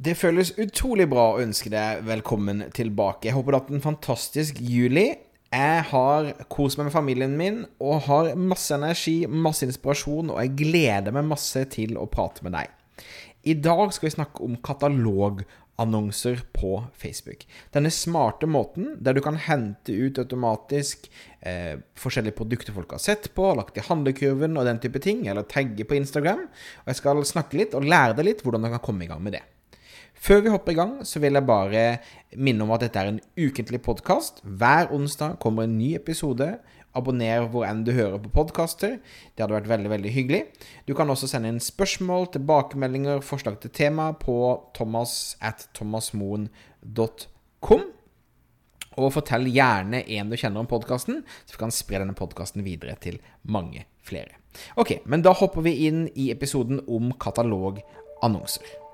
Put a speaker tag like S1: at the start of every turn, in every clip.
S1: Det føles utrolig bra å ønske deg velkommen tilbake. Jeg håper du har hatt en fantastisk juli. Jeg har kost meg med familien min og har masse energi, masse inspirasjon, og jeg gleder meg masse til å prate med deg. I dag skal vi snakke om katalogannonser på Facebook. Denne smarte måten der du kan hente ut automatisk eh, forskjellige produkter folk har sett på, lagt i handlekurven og den type ting, eller tagge på Instagram. Og jeg skal snakke litt og lære deg litt hvordan du kan komme i gang med det. Før vi hopper i gang, så vil jeg bare minne om at dette er en ukentlig podkast. Hver onsdag kommer en ny episode. Abonner hvor enn du hører på podkaster. Det hadde vært veldig veldig hyggelig. Du kan også sende inn spørsmål, tilbakemeldinger, forslag til tema på thomas at thomasmoen.com. Og fortell gjerne en du kjenner om podkasten, så vi kan spre denne podkasten videre til mange flere. Ok, men da hopper vi inn i episoden om katalogannonser.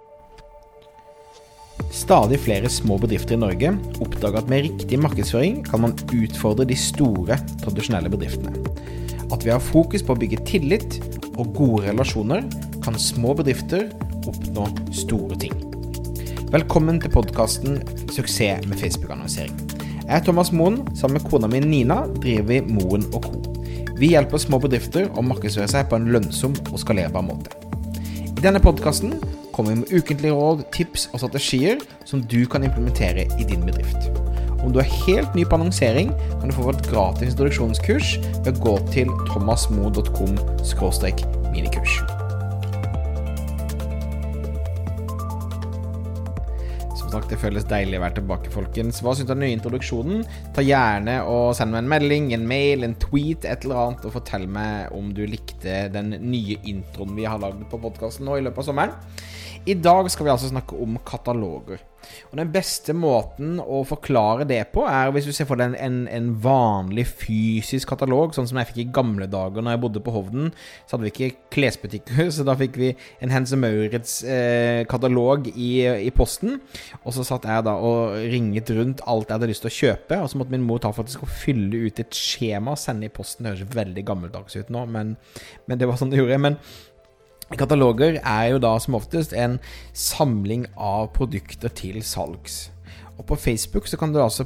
S1: Stadig flere små bedrifter i Norge oppdager at med riktig markedsføring kan man utfordre de store, tradisjonelle bedriftene. At vi har fokus på å bygge tillit og gode relasjoner, kan små bedrifter oppnå store ting. Velkommen til podkasten 'Suksess med Facebook-annonsering'. Jeg er Thomas Moen. Sammen med kona mi Nina driver vi Moen Co. Vi hjelper små bedrifter å markedsføre seg på en lønnsom og skalerbar måte. I denne podkasten kommer vi med ukentlige råd, tips og strategier som du kan implementere i din bedrift. Om du er helt ny på annonsering, kan du få et gratis introduksjonskurs ved å gå til thomasmo.com minikurs. Som sagt, det føles deilig å være tilbake, folkens. Hva syns du om den nye introduksjonen? Ta gjerne og Send meg en melding, en mail, en tweet, et eller annet, og fortell meg om du likte den nye introen vi har lagd på podkasten nå i løpet av sommeren. I dag skal vi altså snakke om kataloger. Og Den beste måten å forklare det på, er hvis du ser for deg en, en, vanlig fysisk katalog, sånn som jeg fikk i gamle dager når jeg bodde på Hovden. Så hadde vi ikke klesbutikker, så da fikk vi en Hense Maurits-katalog eh, i, i, posten. Og så satt jeg da og ringet rundt alt jeg hadde lyst til å kjøpe, og så måtte min mor ta faktisk og fylle ut et skjema og sende i posten. Det høres veldig gammeldags ut nå, men, men det var sånn det gjorde. Men Kataloger er jo da som oftest en samling av produkter til salgs. Og på Facebook så kan du altså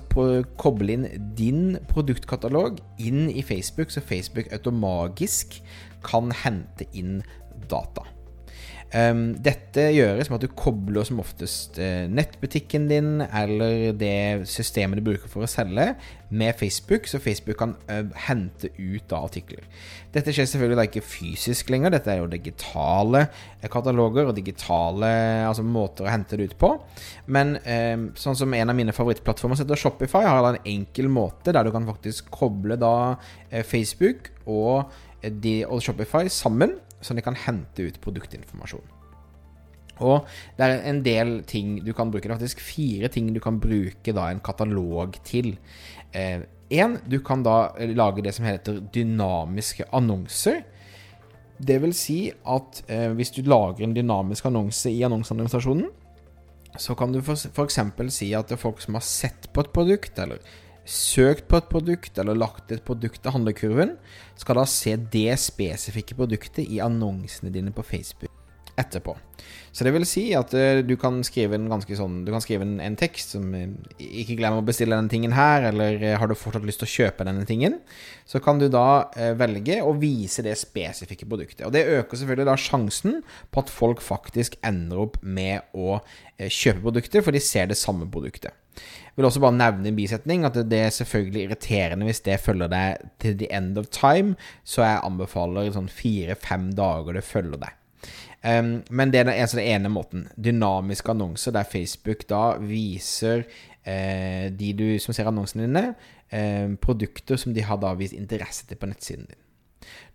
S1: koble inn din produktkatalog inn i Facebook, så Facebook automagisk kan hente inn data. Um, dette gjøres med at du kobler som oftest uh, nettbutikken din eller det systemet du bruker for å selge, med Facebook, så Facebook kan uh, hente ut da artikler. Dette skjer selvfølgelig da ikke fysisk lenger, dette er jo digitale uh, kataloger og digitale altså, måter å hente det ut på. Men um, sånn som en av mine favorittplattformer heter Shopify, har da en enkel måte der du kan faktisk koble da Facebook og, de, og Shopify sammen så de kan hente ut produktinformasjon. Og det er en del ting du kan bruke. Det er faktisk fire ting du kan bruke da en katalog til. Én, eh, du kan da lage det som heter dynamiske annonser. Det vil si at eh, hvis du lager en dynamisk annonse i annonseadministrasjonen, så kan du f.eks. si at det er folk som har sett på et produkt, eller søkt på et produkt eller lagt et produkt til handlekurven, skal da se det spesifikke produktet i annonsene dine på Facebook etterpå. Så det vil si at uh, du kan skrive en ganske sånn Du kan skrive en, en tekst som uh, Ikke glem å bestille denne tingen her, eller uh, har du fortsatt lyst til å kjøpe denne tingen? Så kan du da velge å vise det spesifikke produktet. Og det øker selvfølgelig da sjansen på at folk faktisk ender opp med å kjøpe produktet, for de ser det samme produktet. Jeg vil også bare nevne en bisetning at det er selvfølgelig irriterende hvis det følger deg til the end of time, så jeg anbefaler sånn fire-fem dager det følger deg. Um, men det er altså den ene måten. Dynamiske annonser der Facebook da viser uh, de du som ser annonsene dine, uh, produkter som de har da vist interesse til på nettsiden din.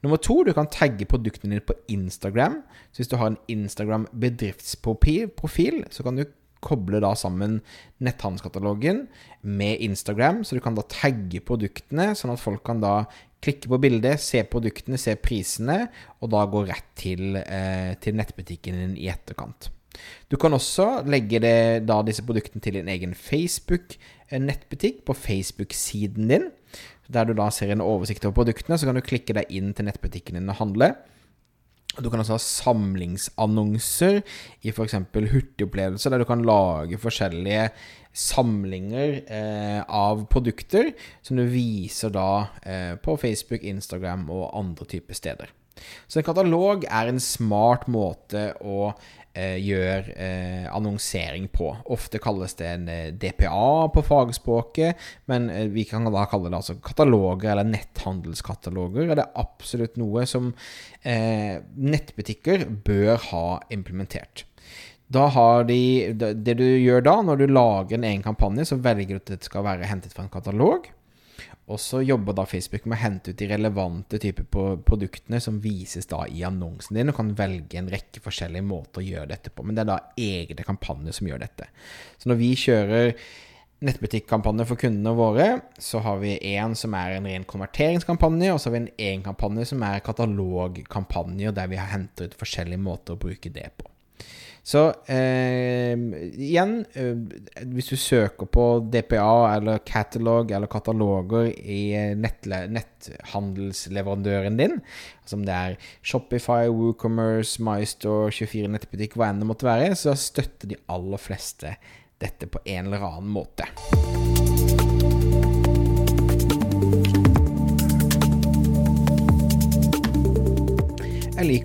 S1: Nummer to, du kan tagge produktene dine på Instagram. Så hvis du har en Instagram bedriftsprofil, så kan du koble da sammen netthandelskatalogen med Instagram, så du kan da tagge produktene, sånn at folk kan da klikke på bildet, se produktene, se prisene, og da gå rett til, eh, til nettbutikken din i etterkant. Du kan også legge det, da disse produktene til din egen Facebook-nettbutikk på Facebook-siden din. Der du da ser en oversikt over produktene, så kan du klikke deg inn til nettbutikken din og handle. Du kan også ha samlingsannonser i f.eks. hurtigopplevelser, der du kan lage forskjellige samlinger eh, av produkter som du viser da eh, på Facebook, Instagram og andre typer steder. Så en katalog er en smart måte å eh, gjøre eh, annonsering på. Ofte kalles det en eh, DPA på fagspråket, men eh, vi kan da kalle det altså kataloger eller netthandelskataloger. Og det er absolutt noe som eh, nettbutikker bør ha implementert. Da har de, det du gjør da, når du lager en egen kampanje, så velger du at det skal være hentet fra en katalog. Og så jobber da Facebook med å hente ut de relevante typer produktene som vises da i annonsen din, og kan velge en rekke forskjellige måter å gjøre dette på. Men det er da egne kampanjer som gjør dette. Så når vi kjører nettbutikkampanje for kundene våre, så har vi en som er en ren konverteringskampanje, og så har vi en egen kampanje som er katalogkampanje, der vi har hentet ut forskjellige måter å bruke det på. Så eh, igjen, eh, hvis du søker på DPA eller catalog eller kataloger i netthandelsleverandøren din, altså det er Shopify, WooCommerce, MyStore, 24 nettbutikk, hva enn det måtte være, så støtter de aller fleste dette på en eller annen måte.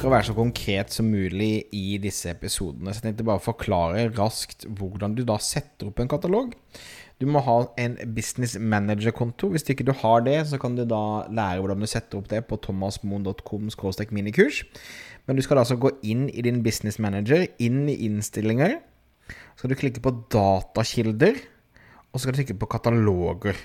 S1: Liker å være så konkret som mulig i disse episodene, så jeg tenkte bare å forklare raskt hvordan du da setter opp en katalog. Du må ha en business manager-konto. Hvis ikke du har det, så kan du da lære hvordan du setter opp det på thomasmoen.com minikurs. Men du skal altså gå inn i din business manager, inn i innstillinger. Så skal du klikke på datakilder, og så skal du trykke på kataloger.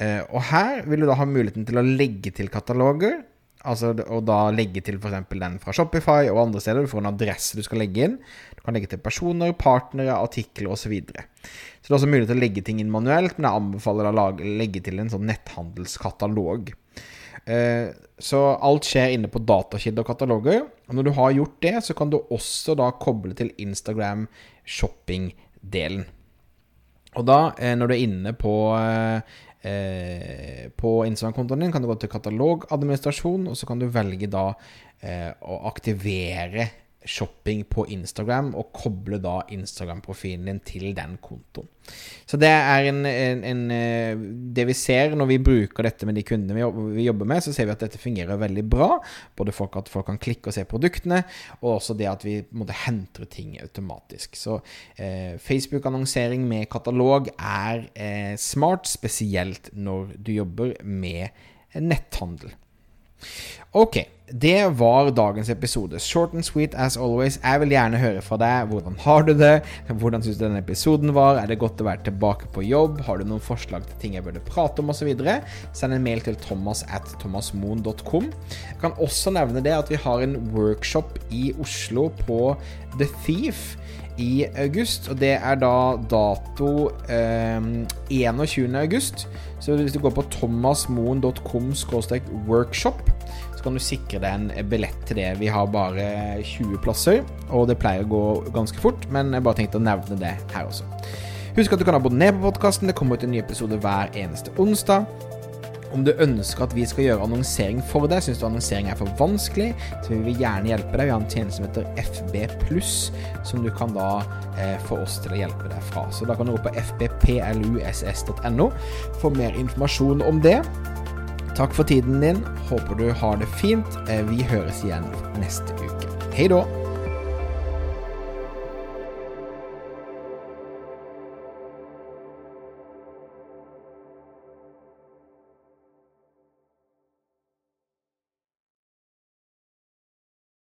S1: Eh, og her vil du da ha muligheten til å legge til kataloger Altså, og da legge til f.eks. den fra Shopify og andre steder. Du får en adresse du skal legge inn. Du kan legge til personer, partnere, artikler osv. Så, videre. så det er også mulig til å legge ting inn manuelt, men jeg anbefaler å legge til en sånn netthandelskatalog. Eh, så alt skjer inne på datakilder og kataloger. Og når du har gjort det, så kan du også da koble til Instagram shopping-delen. Og da, eh, når du er inne på eh, på Instagram-kontoen din kan du gå til katalogadministrasjon, og så kan du velge da eh, å aktivere shopping på Instagram, og koble da Instagram-profilen din til den kontoen. Så det er en, en, en, eh, Det vi ser når vi bruker dette med de kundene vi jobber med, så ser vi at dette fungerer veldig bra. Både for at folk kan klikke og se produktene, og også det at vi måtte hente ting automatisk. Så eh, Facebook-annonsering med katalog er eh, smart, spesielt når du jobber med netthandel. Ok, det var dagens episode. Short and sweet as always. Jeg vil gjerne høre fra deg. Hvordan har du det? Hvordan syns du denne episoden var? Er det godt å være tilbake på jobb? Har du noen forslag til ting jeg burde prate om osv.? Send en mail til thomas at thomasmoen.com. Jeg kan også nevne det at vi har en workshop i Oslo på The Thief i august. Og det er da dato eh, 21. august. Så hvis du går på thomasmoen.com workshop, så kan du sikre deg en billett til det. Vi har bare 20 plasser, og det pleier å gå ganske fort, men jeg bare tenkte å nevne det her også. Husk at du kan abonnere på podkasten. Det kommer ut en ny episode hver eneste onsdag. Om du ønsker at vi skal gjøre annonsering for deg, syns du annonsering er for vanskelig, så vi vil gjerne hjelpe deg. Vi har en tjeneste som heter FB som du kan da eh, få oss til å hjelpe deg fra. Så da kan du gå på fbpluss.no for mer informasjon om det. Takk for tiden din. Håper du har det fint. Eh, vi høres igjen neste uke. Hei da.